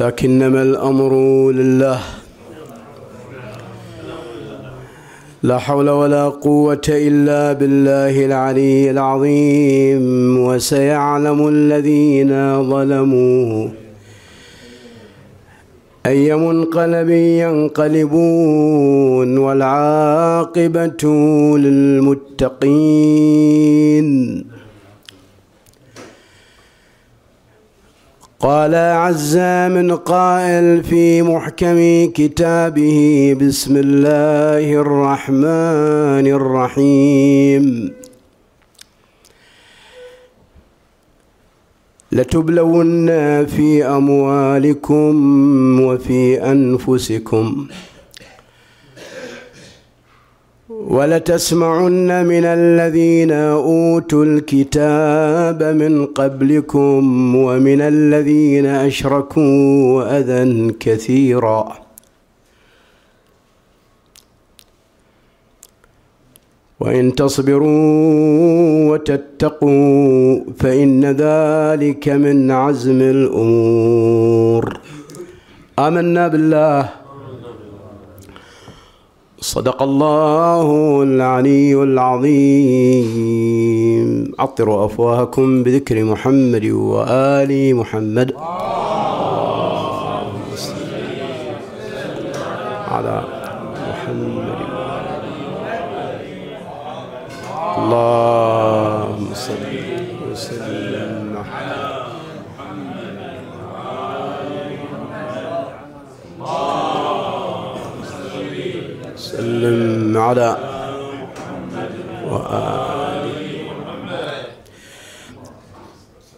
لكنما الأمر لله. لا حول ولا قوة إلا بالله العلي العظيم وسيعلم الذين ظلموا أي منقلب ينقلبون والعاقبة للمتقين. قال عز من قائل في محكم كتابه بسم الله الرحمن الرحيم. لتبلون في أموالكم وفي أنفسكم ولتسمعن من الذين أوتوا الكتاب من قبلكم ومن الذين أشركوا أذى كثيرا. وإن تصبروا وتتقوا فإن ذلك من عزم الأمور. آمنا بالله. صدق الله العلي العظيم. عطروا أفواهكم بذكر محمد وآل محمد. على محمد. اللهم وسلم على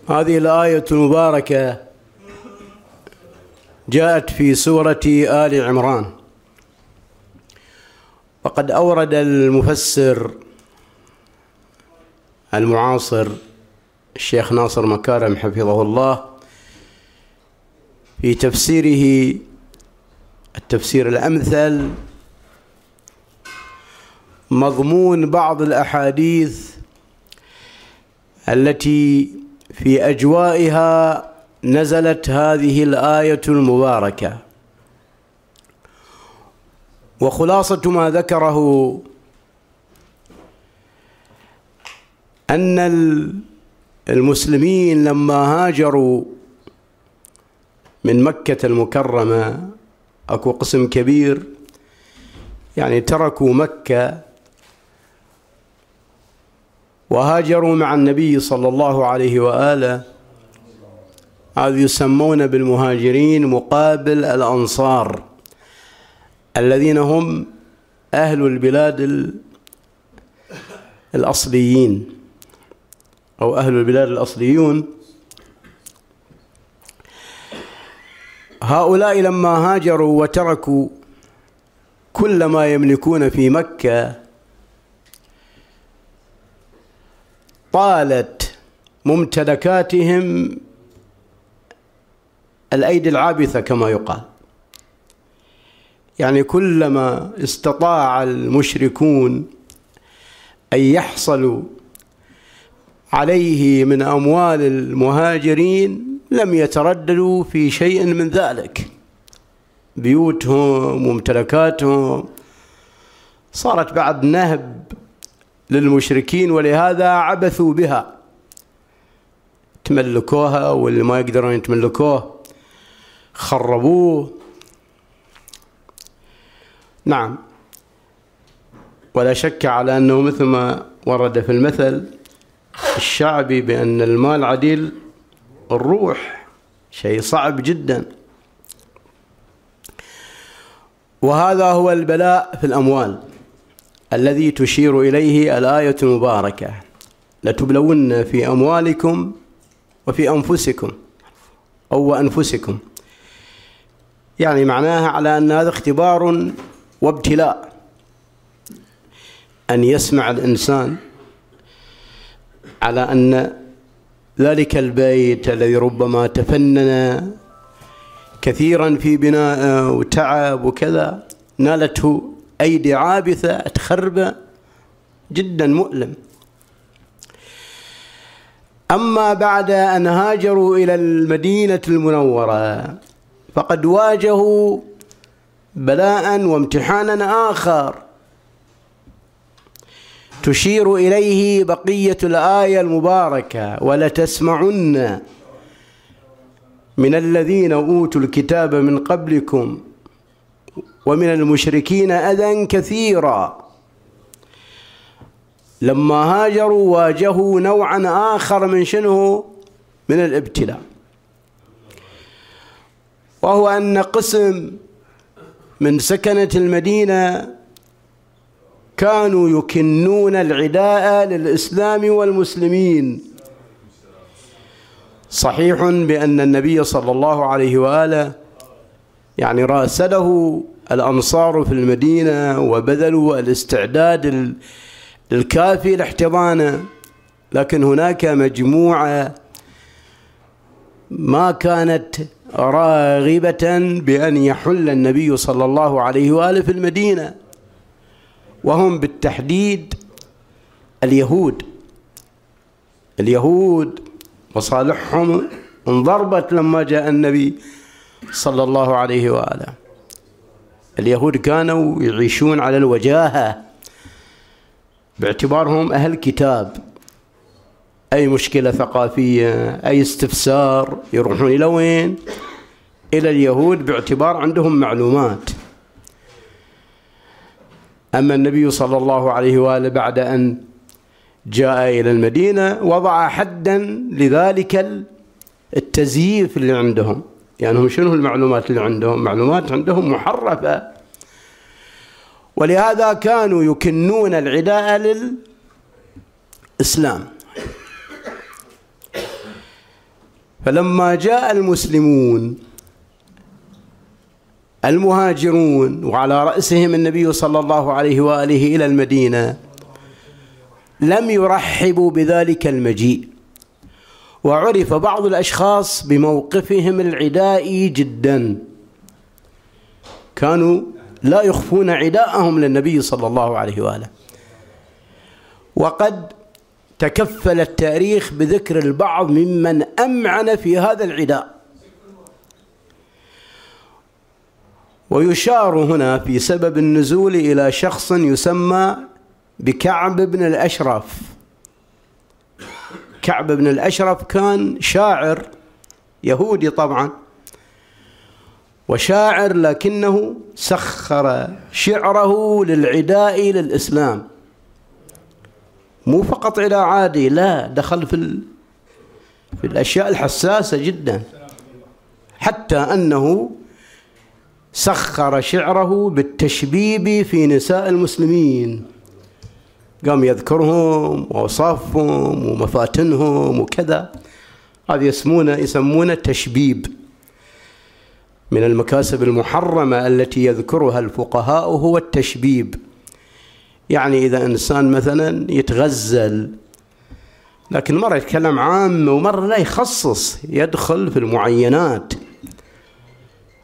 هذه الآية المباركة جاءت في سورة آل عمران. وقد أورد المفسر المعاصر الشيخ ناصر مكارم حفظه الله في تفسيره التفسير الأمثل مضمون بعض الأحاديث التي في أجوائها نزلت هذه الآية المباركة. وخلاصة ما ذكره أن المسلمين لما هاجروا من مكة المكرمة أكو قسم كبير يعني تركوا مكة وهاجروا مع النبي صلى الله عليه وآله. هذا يسمون بالمهاجرين مقابل الأنصار الذين هم أهل البلاد الأصليين أو أهل البلاد الأصليون. هؤلاء لما هاجروا وتركوا كل ما يملكون في مكة طالت ممتلكاتهم الأيدي العابثة كما يقال. يعني كلما استطاع المشركون أن يحصلوا عليه من أموال المهاجرين لم يترددوا في شيء من ذلك. بيوتهم وممتلكاتهم صارت بعد نهب للمشركين ولهذا عبثوا بها. تملكوها واللي ما يقدرون يتملكوه خربوه. نعم. ولا شك على أنه مثل ما ورد في المثل الشعبي بأن المال عديل الروح شيء صعب جدا. وهذا هو البلاء في الأموال. الذي تشير إليه الآية المباركة. لتبلون في أموالكم وفي أنفسكم أو أنفسكم. يعني معناها على أن هذا اختبار وابتلاء. أن يسمع الإنسان على أن ذلك البيت الذي ربما تفنن كثيرا في بناء وتعب وكذا نالته أيدي عابثة تخربه جدا مؤلم. أما بعد أن هاجروا إلى المدينة المنورة فقد واجهوا بلاء وامتحانا آخر. تشير إليه بقية الآية المباركة ولتسمعن من الذين أوتوا الكتاب من قبلكم ومن المشركين أذى كثيرا. لما هاجروا واجهوا نوعا آخر من شنه من الابتلاء. وهو أن قسم من سكنة المدينة كانوا يكنون العداء للإسلام والمسلمين. صحيح بأن النبي صلى الله عليه وآله يعني راسله الأنصار في المدينة وبذلوا الاستعداد الكافي لاحتضانه لكن هناك مجموعة ما كانت راغبة بأن يحل النبي صلى الله عليه وآله في المدينة وهم بالتحديد اليهود. اليهود مصالحهم انضربت لما جاء النبي صلى الله عليه وآله. اليهود كانوا يعيشون على الوجاهة. باعتبارهم أهل كتاب. أي مشكلة ثقافية أي استفسار يروحون إلى وين؟ إلى اليهود باعتبار عندهم معلومات. أما النبي صلى الله عليه وآله بعد أن جاء إلى المدينة وضع حدا لذلك التزييف اللي عندهم. يعني هم شنو المعلومات اللي عندهم؟ معلومات عندهم محرفة. ولهذا كانوا يكنون العداء للإسلام. فلما جاء المسلمون المهاجرون وعلى رأسهم النبي صلى الله عليه وآله إلى المدينة لم يرحبوا بذلك المجيء. وعرف بعض الأشخاص بموقفهم العدائي جدا. كانوا لا يخفون عداءهم للنبي صلى الله عليه وآله. وقد تكفل التاريخ بذكر البعض ممن أمعن في هذا العداء. ويشار هنا في سبب النزول إلى شخص يسمى بكعب بن الأشرف. كعب بن الأشرف كان شاعر يهودي طبعا. وشاعر لكنه سخر شعره للعداء للإسلام. مو فقط عداء عادي لا دخل في في الأشياء الحساسة جدا. حتى أنه سخر شعره بالتشبيب في نساء المسلمين. قام يذكرهم وأوصافهم ومفاتنهم وكذا. هذا يسمونه يسمونه تشبيب. من المكاسب المحرمة التي يذكرها الفقهاء هو التشبيب. يعني إذا إنسان مثلا يتغزل لكن مرة يتكلم عام ومرة لا يخصص يدخل في المعينات.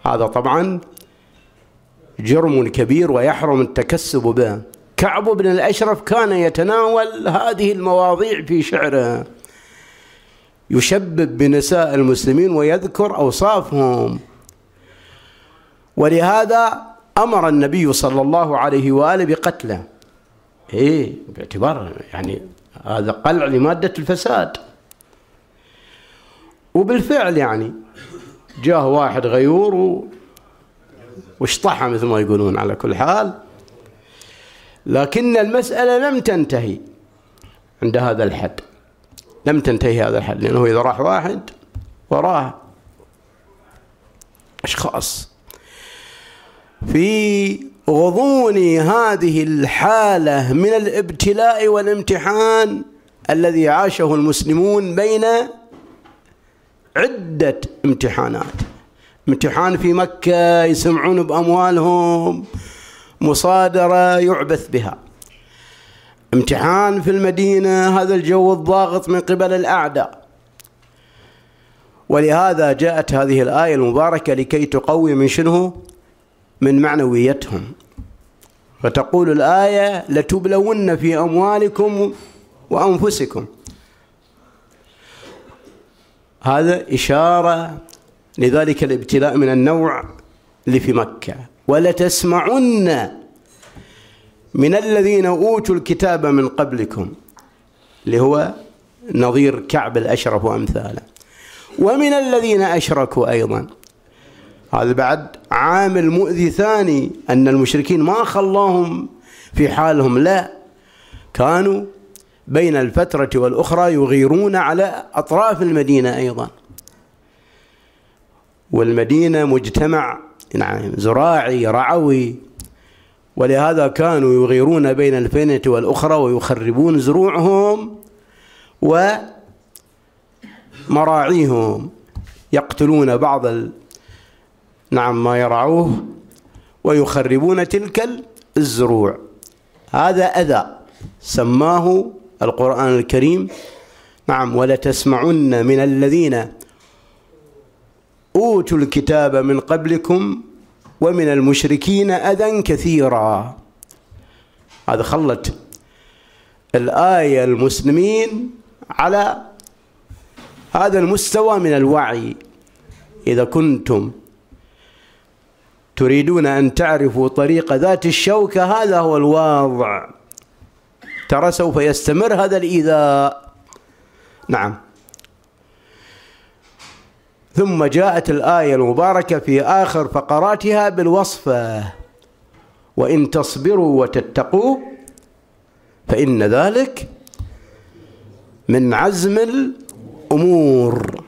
هذا طبعا جرم كبير ويحرم التكسب به. كعب بن الأشرف كان يتناول هذه المواضيع في شعره. يشبب بنساء المسلمين ويذكر أوصافهم. ولهذا أمر النبي صلى الله عليه وآله بقتله. إيه باعتبار يعني هذا قلع لمادة الفساد. وبالفعل يعني جاه واحد غيور و واشطحها مثل ما يقولون على كل حال. لكن المسألة لم تنتهي عند هذا الحد. لم تنتهي هذا الحد لأنه إذا راح واحد وراه أشخاص. في غضون هذه الحالة من الابتلاء والامتحان الذي عاشه المسلمون بين عدة امتحانات. امتحان في مكة يسمعون بأموالهم مصادرة يعبث بها. امتحان في المدينة هذا الجو الضاغط من قبل الأعداء. ولهذا جاءت هذه الآية المباركة لكي تقوي من شنه من معنويتهم. فتقول الآية لتبلون في أموالكم وأنفسكم. هذا إشارة لذلك الابتلاء من النوع اللي في مكة. ولتسمعن من الذين أوتوا الكتاب من قبلكم. اللي هو نظير كعب الأشرف وأمثاله. ومن الذين أشركوا أيضا. هذا بعد عامل مؤذي ثاني أن المشركين ما خلاهم في حالهم لا. كانوا بين الفترة والأخرى يغيرون على أطراف المدينة أيضا. والمدينة مجتمع نعم زراعي رعوي. ولهذا كانوا يغيرون بين الفينة والأخرى ويخربون زروعهم ومراعيهم. يقتلون بعض. نعم ما يرعوه ويخربون تلك الزروع. هذا أذى سماه القرآن الكريم. نعم ولتسمعن من الذين أوتوا الكتاب من قبلكم ومن المشركين أذى كثيرا. هذا خلت الآية المسلمين على هذا المستوى من الوعي. إذا كنتم تريدون أن تعرفوا طريق ذات الشوكة هذا هو الواضع. ترى سوف يستمر هذا الإيذاء. نعم. ثم جاءت الآية المباركة في آخر فقراتها بالوصفة وإن تصبروا وتتقوا فإن ذلك من عزم الأمور.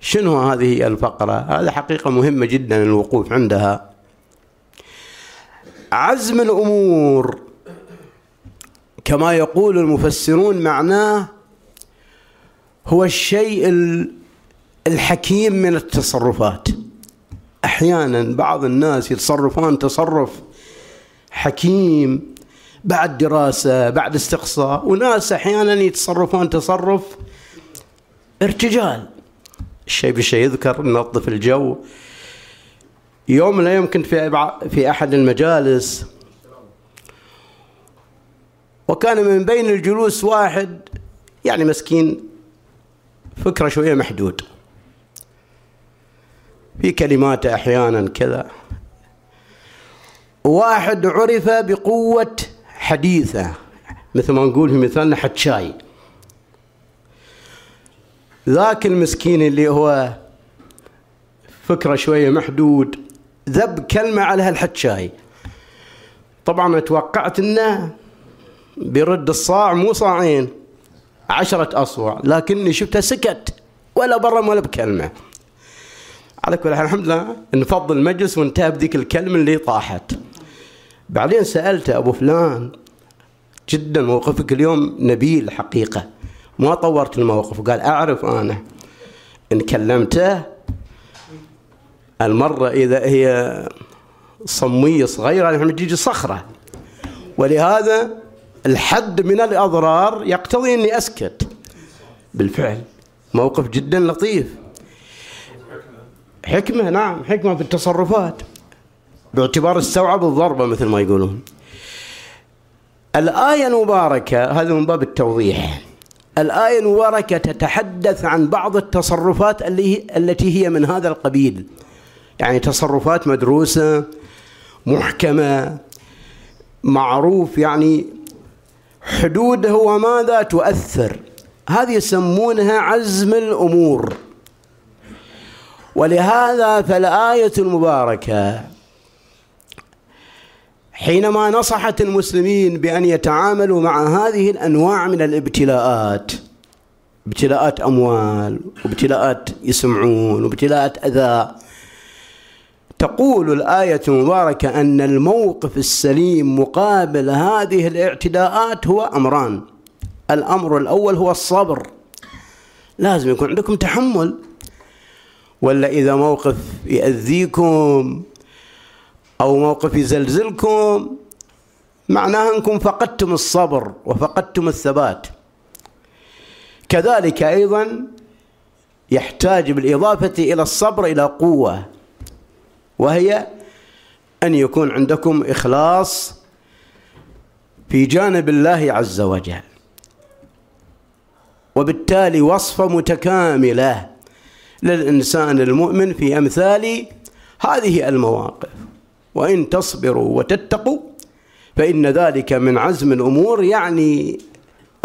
شنو هذه الفقرة؟ هذه حقيقة مهمة جدا الوقوف عندها. عزم الأمور كما يقول المفسرون معناه هو الشيء الحكيم من التصرفات. أحيانا بعض الناس يتصرفون تصرف حكيم بعد دراسة بعد استقصاء وناس أحيانا يتصرفون تصرف ارتجال. الشيء بشيء يذكر ننظف الجو. يوم من الأيام كنت في في أحد المجالس. وكان من بين الجلوس واحد يعني مسكين فكرة شوية محدود. في كلمات أحيانا كذا. واحد عرف بقوة حديثة مثل ما نقول في مثالنا حتشاي ذاك المسكين اللي هو فكرة شوية محدود ذب كلمة على هالحتشاي طبعا توقعت إنه بيرد الصاع مو صاعين عشرة أصوع لكني شفتها سكت ولا برا ولا بكلمة. على كل حال الحمد لله نفضل المجلس وانتهى بذيك الكلمة اللي طاحت. بعدين سألته أبو فلان جدا موقفك اليوم نبيل حقيقة. ما طورت الموقف وقال أعرف أنا. إن كلمته المرة إذا هي صمية صغيرة يعني تجي صخرة. ولهذا الحد من الأضرار يقتضي أني أسكت. بالفعل موقف جدا لطيف. حكمة نعم حكمة في التصرفات. باعتبار استوعب الضربة مثل ما يقولون. الآية المباركة هذا من باب التوضيح. الآية المباركة تتحدث عن بعض التصرفات التي هي من هذا القبيل. يعني تصرفات مدروسة محكمة معروف يعني حدوده وماذا تؤثر. هذه يسمونها عزم الأمور. ولهذا فالآية المباركة حينما نصحت المسلمين بأن يتعاملوا مع هذه الأنواع من الابتلاءات ابتلاءات أموال وابتلاءات يسمعون وابتلاءات أذى تقول الآية المباركة أن الموقف السليم مقابل هذه الاعتداءات هو أمران. الأمر الأول هو الصبر. لازم يكون عندكم تحمل. ولا إذا موقف يأذيكم أو موقف يزلزلكم معناها أنكم فقدتم الصبر وفقدتم الثبات. كذلك أيضا يحتاج بالإضافة إلى الصبر إلى قوة وهي أن يكون عندكم إخلاص في جانب الله عز وجل وبالتالي وصفة متكاملة للإنسان المؤمن في أمثال هذه المواقف. وإن تصبروا وتتقوا فإن ذلك من عزم الأمور. يعني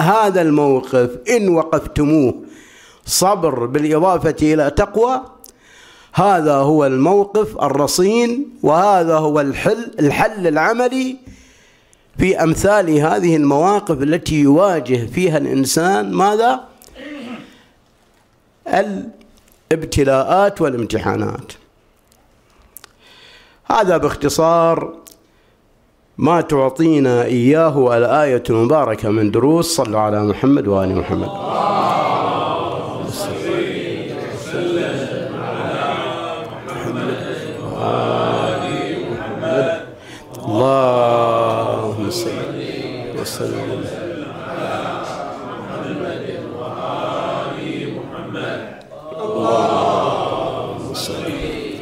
هذا الموقف إن وقفتموه صبر بالإضافة إلى تقوى هذا هو الموقف الرصين وهذا هو الحل الحل العملي في أمثال هذه المواقف التي يواجه فيها الإنسان. ماذا؟ الابتلاءات والامتحانات. هذا باختصار ما تعطينا إياه الآية المباركة من دروس. صلوا على محمد وآل محمد. اللهم صل وسلم. اللهم صل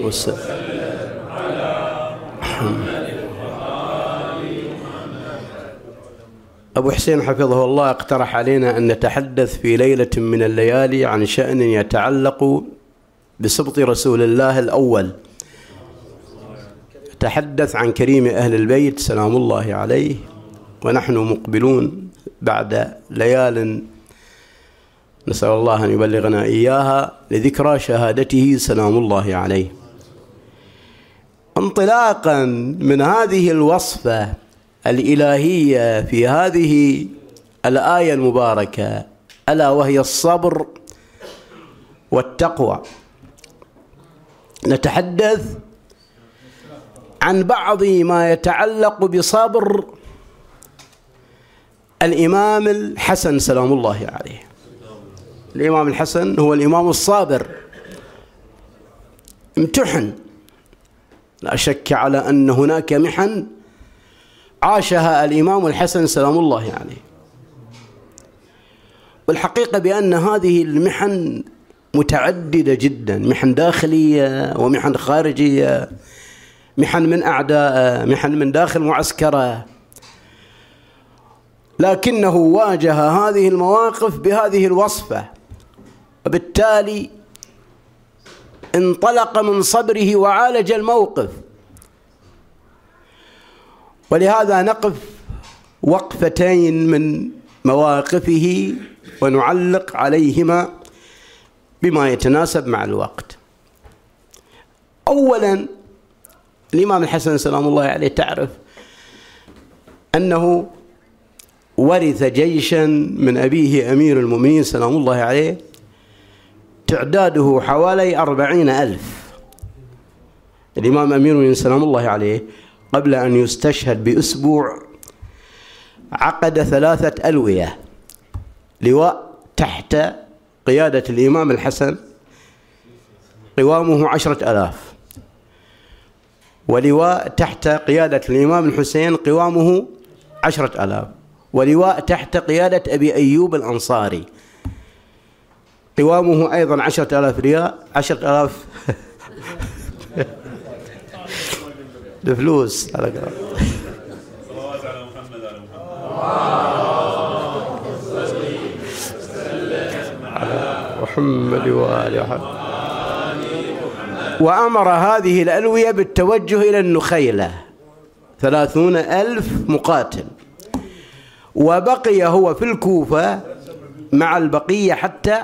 وسلم. أبو حسين حفظه الله اقترح علينا أن نتحدث في ليلة من الليالي عن شأن يتعلق بسبط رسول الله الأول. تحدث عن كريم أهل البيت سلام الله عليه ونحن مقبلون بعد ليال نسأل الله أن يبلغنا إياها لذكرى شهادته سلام الله عليه. انطلاقا من هذه الوصفة الإلهية في هذه الآية المباركة ألا وهي الصبر والتقوى. نتحدث عن بعض ما يتعلق بصبر الإمام الحسن سلام الله عليه. الإمام الحسن هو الإمام الصابر. امتحن. لا شك على أن هناك محن عاشها الإمام الحسن سلام الله عليه. والحقيقة بأن هذه المحن متعددة جدا محن داخلية ومحن خارجية محن من أعداء محن من داخل معسكرة. لكنه واجه هذه المواقف بهذه الوصفة وبالتالي انطلق من صبره وعالج الموقف. ولهذا نقف وقفتين من مواقفه ونعلق عليهما بما يتناسب مع الوقت. اولا الإمام الحسن سلام الله عليه تعرف أنه ورث جيشا من أبيه أمير المؤمنين سلام الله عليه تعداده حوالي أربعين ألف. الإمام أمير المؤمنين سلام الله عليه قبل أن يستشهد بأسبوع عقد ثلاثة ألوية لواء تحت قيادة الإمام الحسن قوامه عشرة ألاف. ولواء تحت قيادة الإمام الحسين قوامه عشرة ألاف. ولواء تحت قيادة أبي أيوب الأنصاري قوامه أيضا عشرة ألاف ريال عشرة ألاف بفلوس. على كلام صلوات على محمد على محمد. محمد وآل وأمر هذه الألوية بالتوجه إلى النخيلة. ثلاثون ألف مقاتل. وبقي هو في الكوفة مع البقية حتى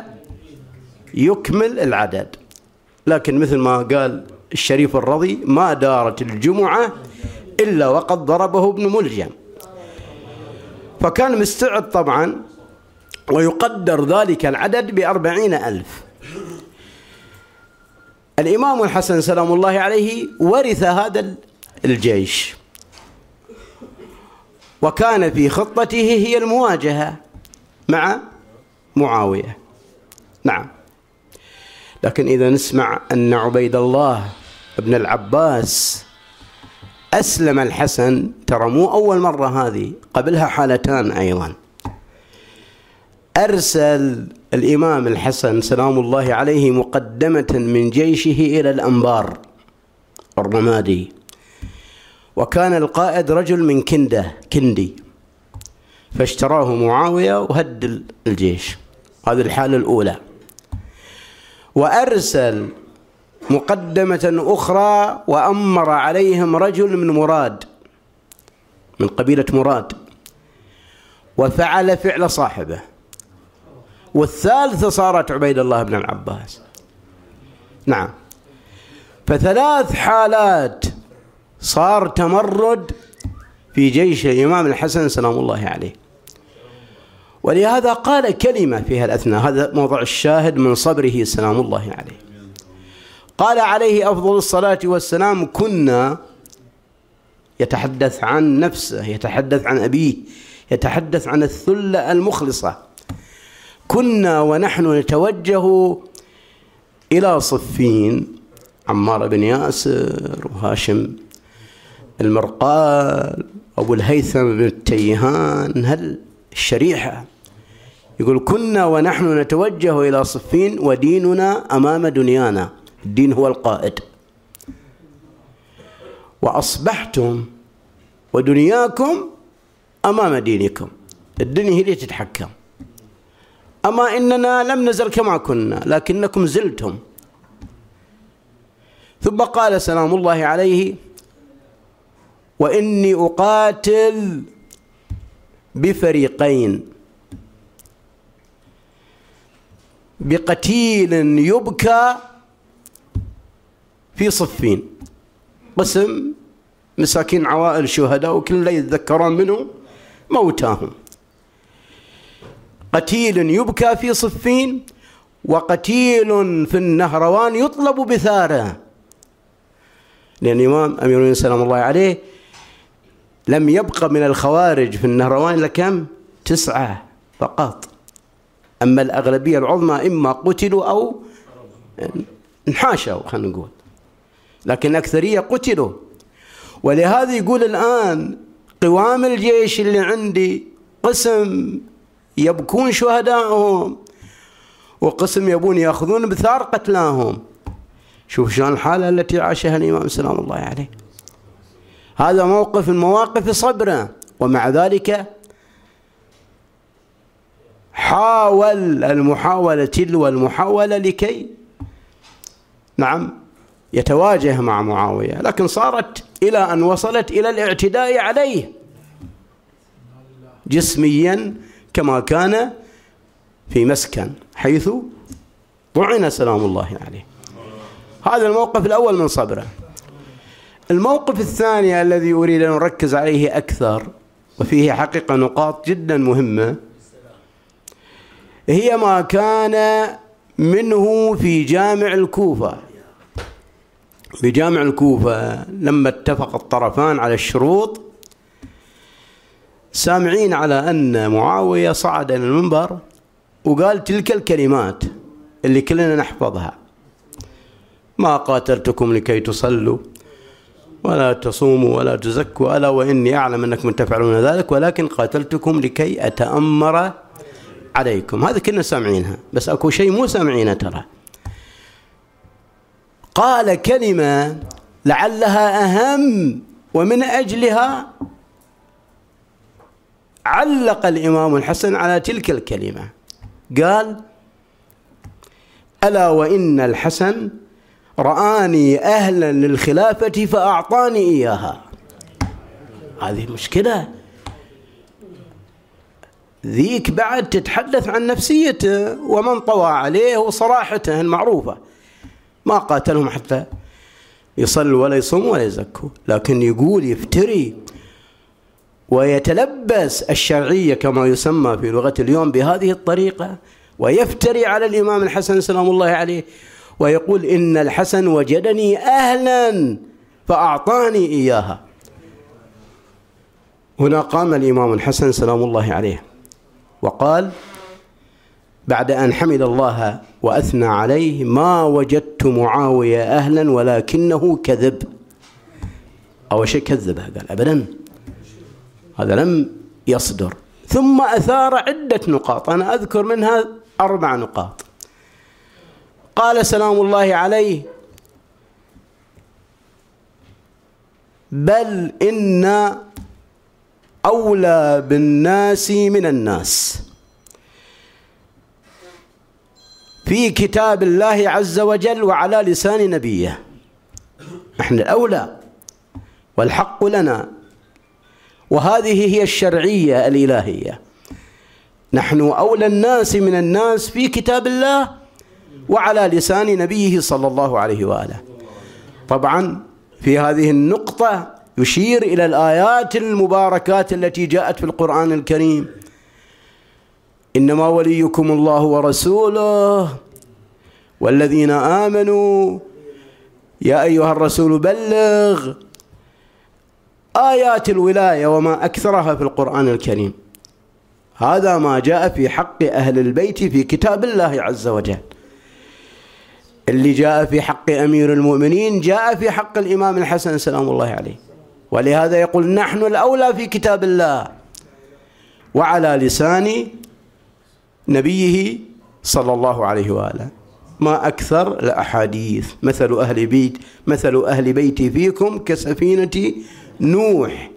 يكمل العدد. لكن مثل ما قال الشريف الرضي ما دارت الجمعة إلا وقد ضربه ابن ملجم. فكان مستعد طبعا ويقدر ذلك العدد بأربعين ألف. الإمام الحسن سلام الله عليه ورث هذا الجيش. وكان في خطته هي المواجهة مع معاوية. نعم. لكن إذا نسمع أن عبيد الله بن العباس أسلم الحسن ترى مو أول مرة هذه قبلها حالتان أيضا. أرسل الإمام الحسن سلام الله عليه مقدمة من جيشه إلى الأنبار الرمادي. وكان القائد رجل من كندة كندي. فاشتراه معاوية وهد الجيش. هذه الحالة الأولى. وأرسل مقدمة أخرى وأمر عليهم رجل من مراد من قبيلة مراد وفعل فعل صاحبه. والثالثة صارت عبيد الله بن العباس. نعم. فثلاث حالات صار تمرد في جيش الإمام الحسن سلام الله عليه. ولهذا قال كلمة في هالأثناء هذا موضع الشاهد من صبره سلام الله عليه. قال عليه أفضل الصلاة والسلام كنا يتحدث عن نفسه يتحدث عن أبيه يتحدث عن الثلة المخلصة. كنا ونحن نتوجه إلى صفين عمار بن ياسر وهاشم المرقال أبو الهيثم بن التيهان هل الشريحة يقول كنا ونحن نتوجه إلى صفين وديننا أمام دنيانا. الدين هو القائد. وأصبحتم ودنياكم أمام دينكم. الدنيا هي اللي تتحكم. أما إننا لم نزل كما كنا لكنكم زلتم. ثم قال سلام الله عليه وإني أقاتل بفريقين. بقتيل يبكى في صفين. قسم مساكين عوائل شهداء وكل يتذكرون منه موتاهم. قتيل يبكى في صفين وقتيل في النهروان يطلب بثاره. لأن الإمام أمير المؤمنين سلام الله عليه لم يبقى من الخوارج في النهروان إلا كم؟ تسعة فقط. أما الأغلبية العظمى إما قتلوا أو انحاشوا خلينا نقول. لكن الأكثرية قتلوا. ولهذا يقول الآن قوام الجيش اللي عندي قسم يبكون شهدائهم وقسم يبون يأخذون بثار قتلاهم. شوف شلون الحالة التي عاشها الإمام سلام الله عليه. هذا موقف من مواقف صبرة ومع ذلك حاول المحاولة تلو المحاولة لكي نعم يتواجه مع معاوية لكن صارت إلى أن وصلت إلى الاعتداء عليه جسميا كما كان في مسكن حيث طعن سلام الله عليه. هذا الموقف الأول من صبره. الموقف الثاني الذي أريد أن أركز عليه أكثر وفيه حقيقة نقاط جدا مهمة هي ما كان منه في جامع الكوفة. بجامع الكوفة لما اتفق الطرفان على الشروط سامعين على أن معاوية صعد إلى المنبر وقال تلك الكلمات اللي كلنا نحفظها. ما قاتلتكم لكي تصلوا ولا تصوموا ولا تزكوا ألا وإني أعلم أنكم تفعلون ذلك ولكن قاتلتكم لكي أتأمر عليكم. هذا كنا سامعينها بس أكو شيء مو سامعينه ترى. قال كلمة لعلها أهم ومن أجلها علق الإمام الحسن على تلك الكلمة. قال ألا وإن الحسن رآني أهلا للخلافة فأعطاني إياها. هذه مشكلة. ذيك بعد تتحدث عن نفسيته ومن طوى عليه وصراحته المعروفة. ما قاتلهم حتى يصلوا ولا يصوموا ولا يزكوا. لكن يقول يفتري ويتلبس الشرعية كما يسمى في لغة اليوم بهذه الطريقة ويفتري على الإمام الحسن سلام الله عليه ويقول إن الحسن وجدني أهلا فأعطاني إياها. هنا قام الإمام الحسن سلام الله عليه. وقال بعد أن حمد الله وأثنى عليه ما وجدت معاوية أهلا ولكنه كذب. أول شيء كذبه قال أبدا. هذا لم يصدر. ثم أثار عدة نقاط. أنا أذكر منها أربع نقاط. قال سلام الله عليه بل إن أولى بالناس من الناس. في كتاب الله عز وجل وعلى لسان نبيه. نحن الأولى والحق لنا. وهذه هي الشرعية الإلهية. نحن أولى الناس من الناس في كتاب الله وعلى لسان نبيه صلى الله عليه وآله. طبعا في هذه النقطة يشير إلى الآيات المباركات التي جاءت في القرآن الكريم. إنما وليكم الله ورسوله والذين آمنوا. يا أيها الرسول بلغ آيات الولاية وما أكثرها في القرآن الكريم. هذا ما جاء في حق أهل البيت في كتاب الله عز وجل. اللي جاء في حق أمير المؤمنين جاء في حق الإمام الحسن سلام الله عليه. ولهذا يقول نحن الأولى في كتاب الله وعلى لسان نبيه صلى الله عليه وآله. ما أكثر الأحاديث. مثل أهل بيت مثل أهل بيتي فيكم كسفينة نوح.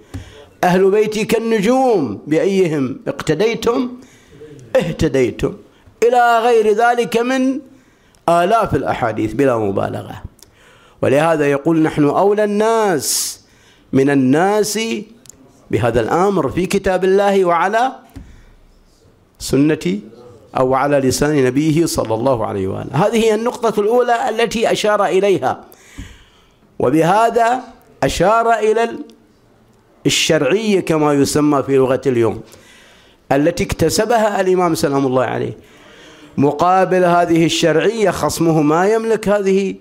أهل بيتي كالنجوم بأيهم اقتديتم؟ اهتديتم. إلى غير ذلك من آلاف الأحاديث بلا مبالغة. ولهذا يقول نحن أولى الناس من الناس بهذا الأمر في كتاب الله وعلى سنة أو على لسان نبيه صلى الله عليه وآله. هذه هي النقطة الأولى التي أشار إليها. وبهذا أشار إلى الشرعية كما يسمى في لغة اليوم التي اكتسبها الإمام سلام الله عليه. مقابل هذه الشرعية خصمه ما يملك هذه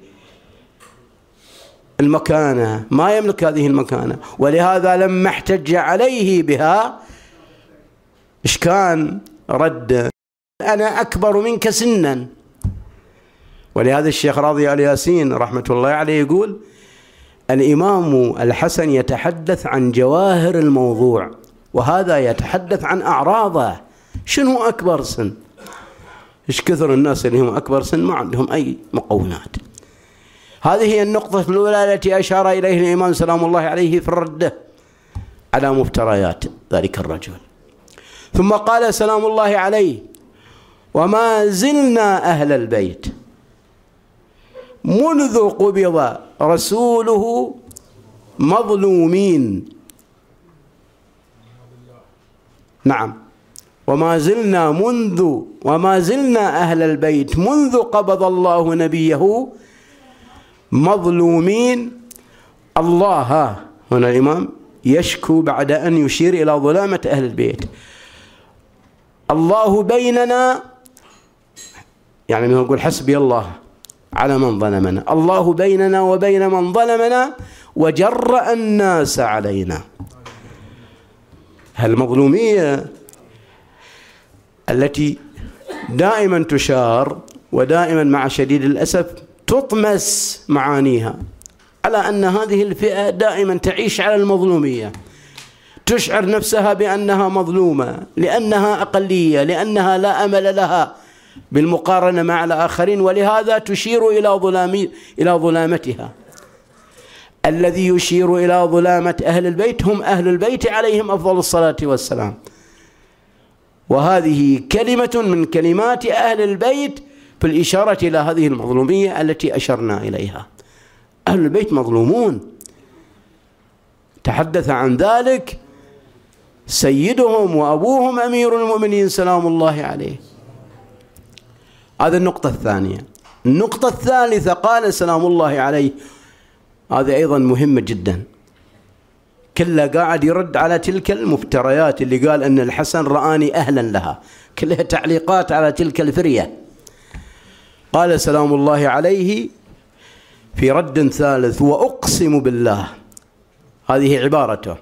المكانة. ما يملك هذه المكانة. ولهذا لما احتج عليه بها إيش كان؟ رد. أنا أكبر منك سنا. ولهذا الشيخ راضي آل ياسين رحمة الله عليه يقول الإمام الحسن يتحدث عن جواهر الموضوع وهذا يتحدث عن أعراضه. شنو أكبر سن؟ إيش كثر الناس اللي هم أكبر سن؟ ما عندهم أي مقومات. هذه هي النقطة الأولى التي أشار إليه الإمام سلام الله عليه في الردة على مفتريات ذلك الرجل. ثم قال سلام الله عليه وما زلنا أهل البيت. منذ قبض رسوله مظلومين. نعم. وما زلنا منذ وما زلنا أهل البيت منذ قبض الله نبيه مظلومين. الله هنا الإمام يشكو بعد أن يشير إلى ظلامة أهل البيت. الله بيننا يعني نقول حسبي الله على من ظلمنا. الله بيننا وبين من ظلمنا وجرأ الناس علينا. المظلومية التي دائما تشار ودائما مع شديد الأسف تطمس معانيها على أن هذه الفئة دائما تعيش على المظلومية تشعر نفسها بأنها مظلومة لأنها أقلية لأنها لا أمل لها بالمقارنة مع الآخرين ولهذا تشير إلى ظلام إلى ظلامتها. الذي يشير إلى ظلامة أهل البيت هم أهل البيت عليهم أفضل الصلاة والسلام. وهذه كلمة من كلمات أهل البيت في الإشارة إلى هذه المظلومية التي أشرنا إليها. أهل البيت مظلومون. تحدث عن ذلك سيدهم وأبوهم أمير المؤمنين سلام الله عليه. هذه النقطة الثانية. النقطة الثالثة قال سلام الله عليه. هذه أيضا مهمة جدا. كله قاعد يرد على تلك المفتريات اللي قال أن الحسن رآني أهلا لها. كلها تعليقات على تلك الفرية. قال سلام الله عليه في رد ثالث وأقسم بالله. هذه عبارته.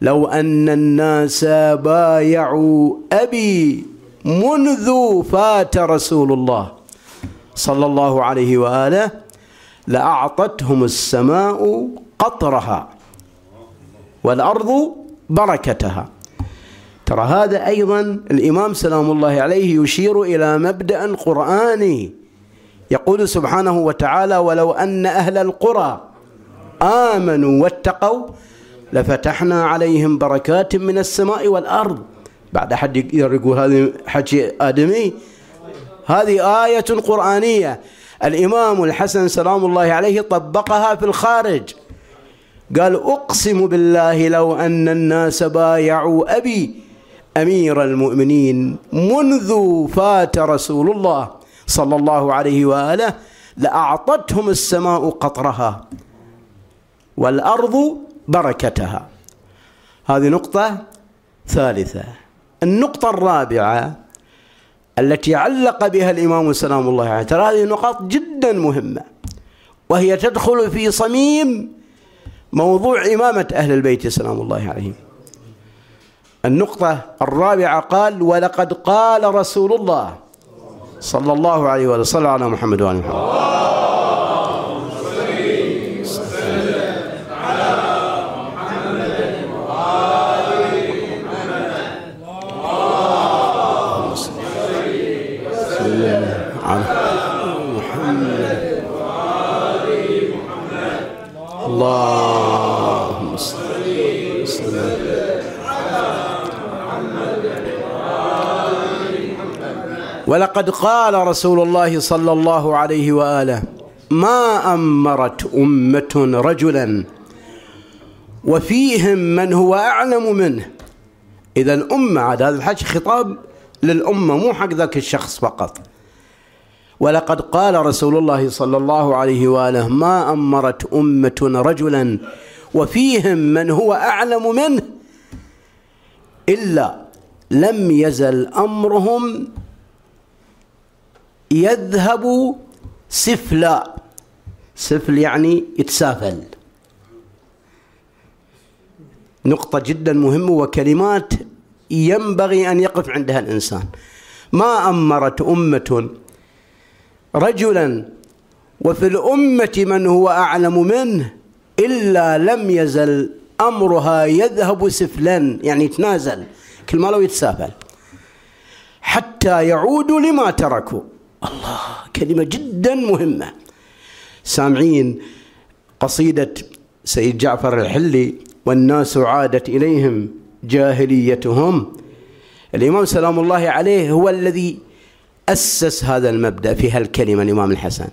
لو أن الناس بايعوا أبي منذ فات رسول الله صلى الله عليه وآله لأعطتهم السماء قطرها والأرض بركتها. ترى هذا أيضا الإمام سلام الله عليه يشير إلى مبدأ قرآني. يقول سبحانه وتعالى ولو أن أهل القرى آمنوا واتقوا لفتحنا عليهم بركات من السماء والأرض. بعد أحد يقدر يقول هذا حكي آدمي؟ هذه آية قرآنية. الإمام الحسن سلام الله عليه طبقها في الخارج. قال أقسم بالله لو أن الناس بايعوا أبي أمير المؤمنين منذ فات رسول الله صلى الله عليه وآله لأعطتهم السماء قطرها والأرض بركتها. هذه نقطة ثالثة. النقطة الرابعة التي علق بها الإمام سلام الله عليه ترى هذه نقاط جدا مهمة. وهي تدخل في صميم موضوع إمامة أهل البيت سلام الله عليهم. النقطة الرابعة قال ولقد قال رسول الله صلى الله عليه وسلم على محمد وعلى محمد ولقد قال رسول الله صلى الله عليه وآله ما أمرت أمة رجلا وفيهم من هو أعلم منه. إذا الأمة عاد هذا الحج خطاب للأمة مو حق ذاك الشخص فقط. ولقد قال رسول الله صلى الله عليه وآله ما أمرت أمة رجلا وفيهم من هو أعلم منه. إلا لم يزل أمرهم يذهب سفلا. سفل يعني يتسافل. نقطة جدا مهمة وكلمات ينبغي أن يقف عندها الإنسان. ما أمرت أمة رجلا وفي الأمة من هو أعلم منه إلا لم يزل أمرها يذهب سفلا يعني يتنازل. كل ما لو يتسافل. حتى يعودوا لما تركوا. الله. كلمة جدا مهمة. سامعين قصيدة سيد جعفر الحلي والناس عادت إليهم جاهليتهم. الإمام سلام الله عليه هو الذي أسس هذا المبدأ في هالكلمة الإمام الحسن.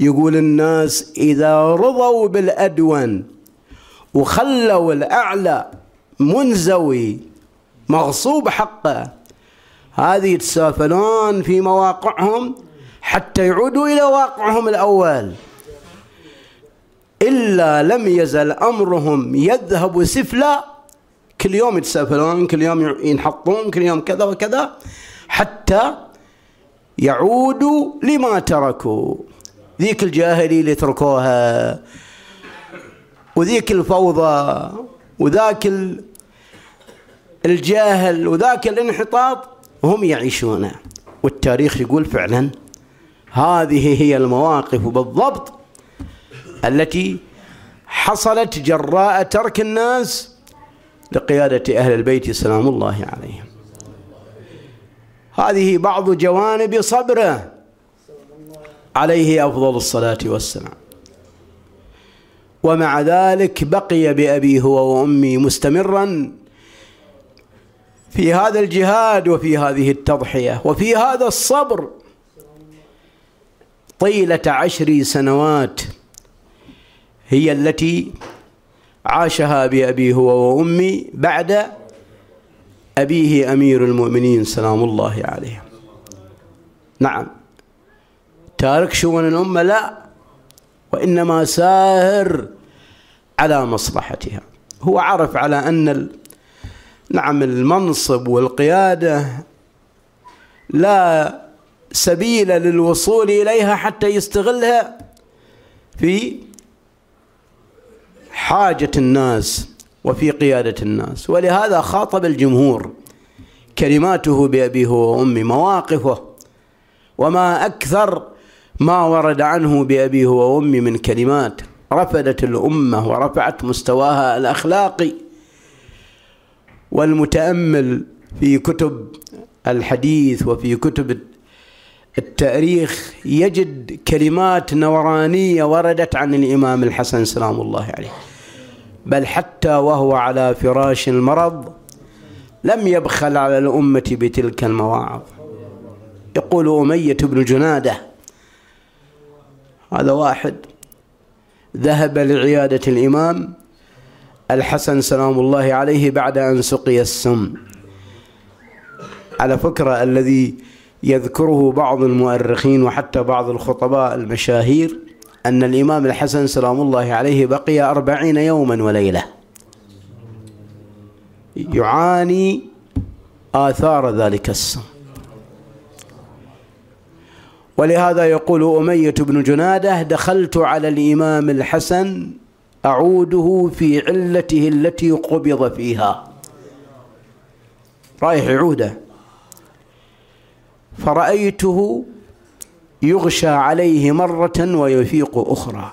يقول الناس إذا رضوا بالأدون وخلوا الأعلى منزوي مغصوب حقه هذه يتسافلون في مواقعهم حتى يعودوا إلى واقعهم الأول. إلا لم يزل أمرهم يذهب سفلا كل يوم يتسافلون كل يوم ينحطون كل يوم كذا وكذا حتى يعودوا لما تركوا. ذيك الجاهلية اللي تركوها وذيك الفوضى وذاك الجاهل وذاك الانحطاط. هم يعيشونه والتاريخ يقول فعلا هذه هي المواقف بالضبط التي حصلت جراء ترك الناس لقيادة أهل البيت سلام الله عليهم. هذه بعض جوانب صبره عليه أفضل الصلاة والسلام. ومع ذلك بقي بأبي هو وأمي مستمرا في هذا الجهاد وفي هذه التضحية وفي هذا الصبر. طيلة عشر سنوات هي التي عاشها بأبي هو وأمي بعد أبيه أمير المؤمنين سلام الله عليه. نعم. تارك شؤون الأمة لا وإنما ساهر على مصلحتها. هو عرف على أن نعم المنصب والقيادة لا سبيل للوصول إليها حتى يستغلها في حاجة الناس وفي قيادة الناس. ولهذا خاطب الجمهور كلماته بأبيه وأمي مواقفه وما أكثر ما ورد عنه بأبيه وأمي من كلمات رفدت الأمة ورفعت مستواها الأخلاقي. والمتأمل في كتب الحديث وفي كتب التاريخ يجد كلمات نورانية وردت عن الإمام الحسن سلام الله عليه. بل حتى وهو على فراش المرض لم يبخل على الأمة بتلك المواعظ. يقول أمية بن جنادة هذا واحد ذهب لعيادة الإمام الحسن سلام الله عليه بعد أن سقي السم. على فكرة الذي يذكره بعض المؤرخين وحتى بعض الخطباء المشاهير أن الإمام الحسن سلام الله عليه بقي أربعين يوما وليلة. يعاني آثار ذلك السم. ولهذا يقول أمية بن جنادة دخلت على الإمام الحسن أعوده في علته التي قبض فيها. رايح عوده فرأيته يغشى عليه مرة ويفيق أخرى.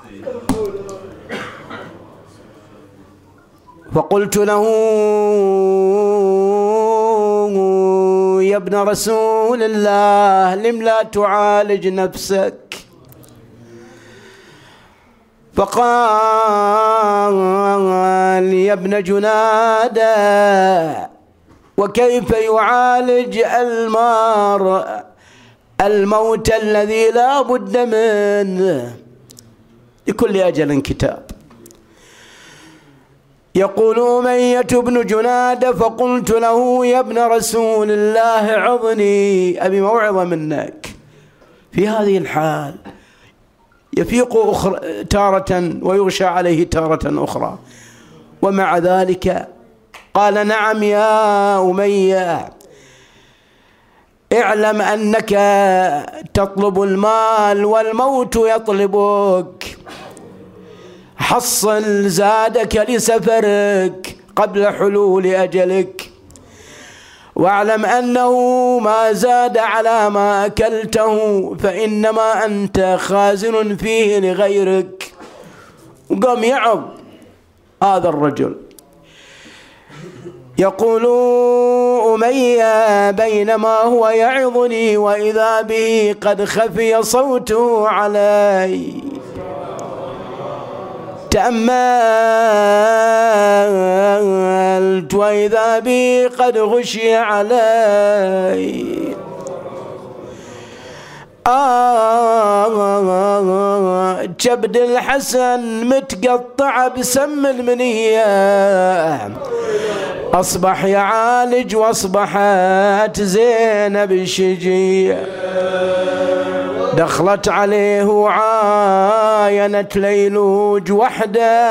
فقلت له يا ابن رسول الله لم لا تعالج نفسك؟ فقال يا ابن جناده وكيف يعالج المار الموت الذي لا بد منه؟ لكل أجل كتاب. يقول أمية بن جناد فقلت له يا ابن رسول الله عظني أبي موعظة منك. في هذه الحال يفيق أخرى تارة ويغشى عليه تارة أخرى. ومع ذلك قال نعم يا أمية اعلم أنك تطلب المال والموت يطلبك. حصل زادك لسفرك قبل حلول أجلك. واعلم أنه ما زاد على ما أكلته فإنما أنت خازن فيه لغيرك. وقام يعظ هذا الرجل. يقول أمية بينما هو يعظني وإذا به قد خفي صوته علي. تأملت وإذا بي قد غشي علي. آه جبد الحسن متقطع بسم المنية. أصبح يعالج وأصبحت زينب الشجية دخلت عليه وعاينت ليلوج وحده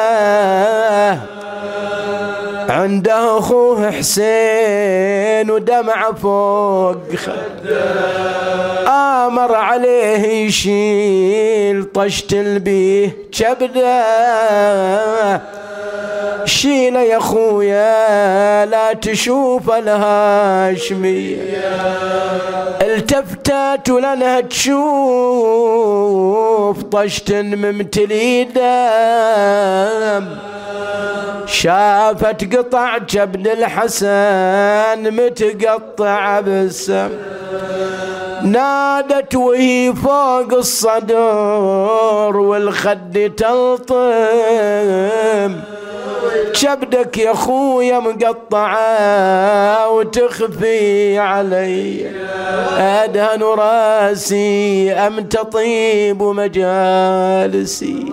عنده أخوه حسين ودمع فوق. خده آمر عليه يشيل طشت البيه. كبده شيله يا خويا لا تشوف الهاشمية التفتت ولنها تشوف طشت ممتلي دم شافت قطع جبن الحسن متقطع بالسم. نادت وهي فوق الصدر والخد تلطم. كبدك يا خويا مقطعة وتخفي علي. أدهن راسي أم تطيب مجالسي.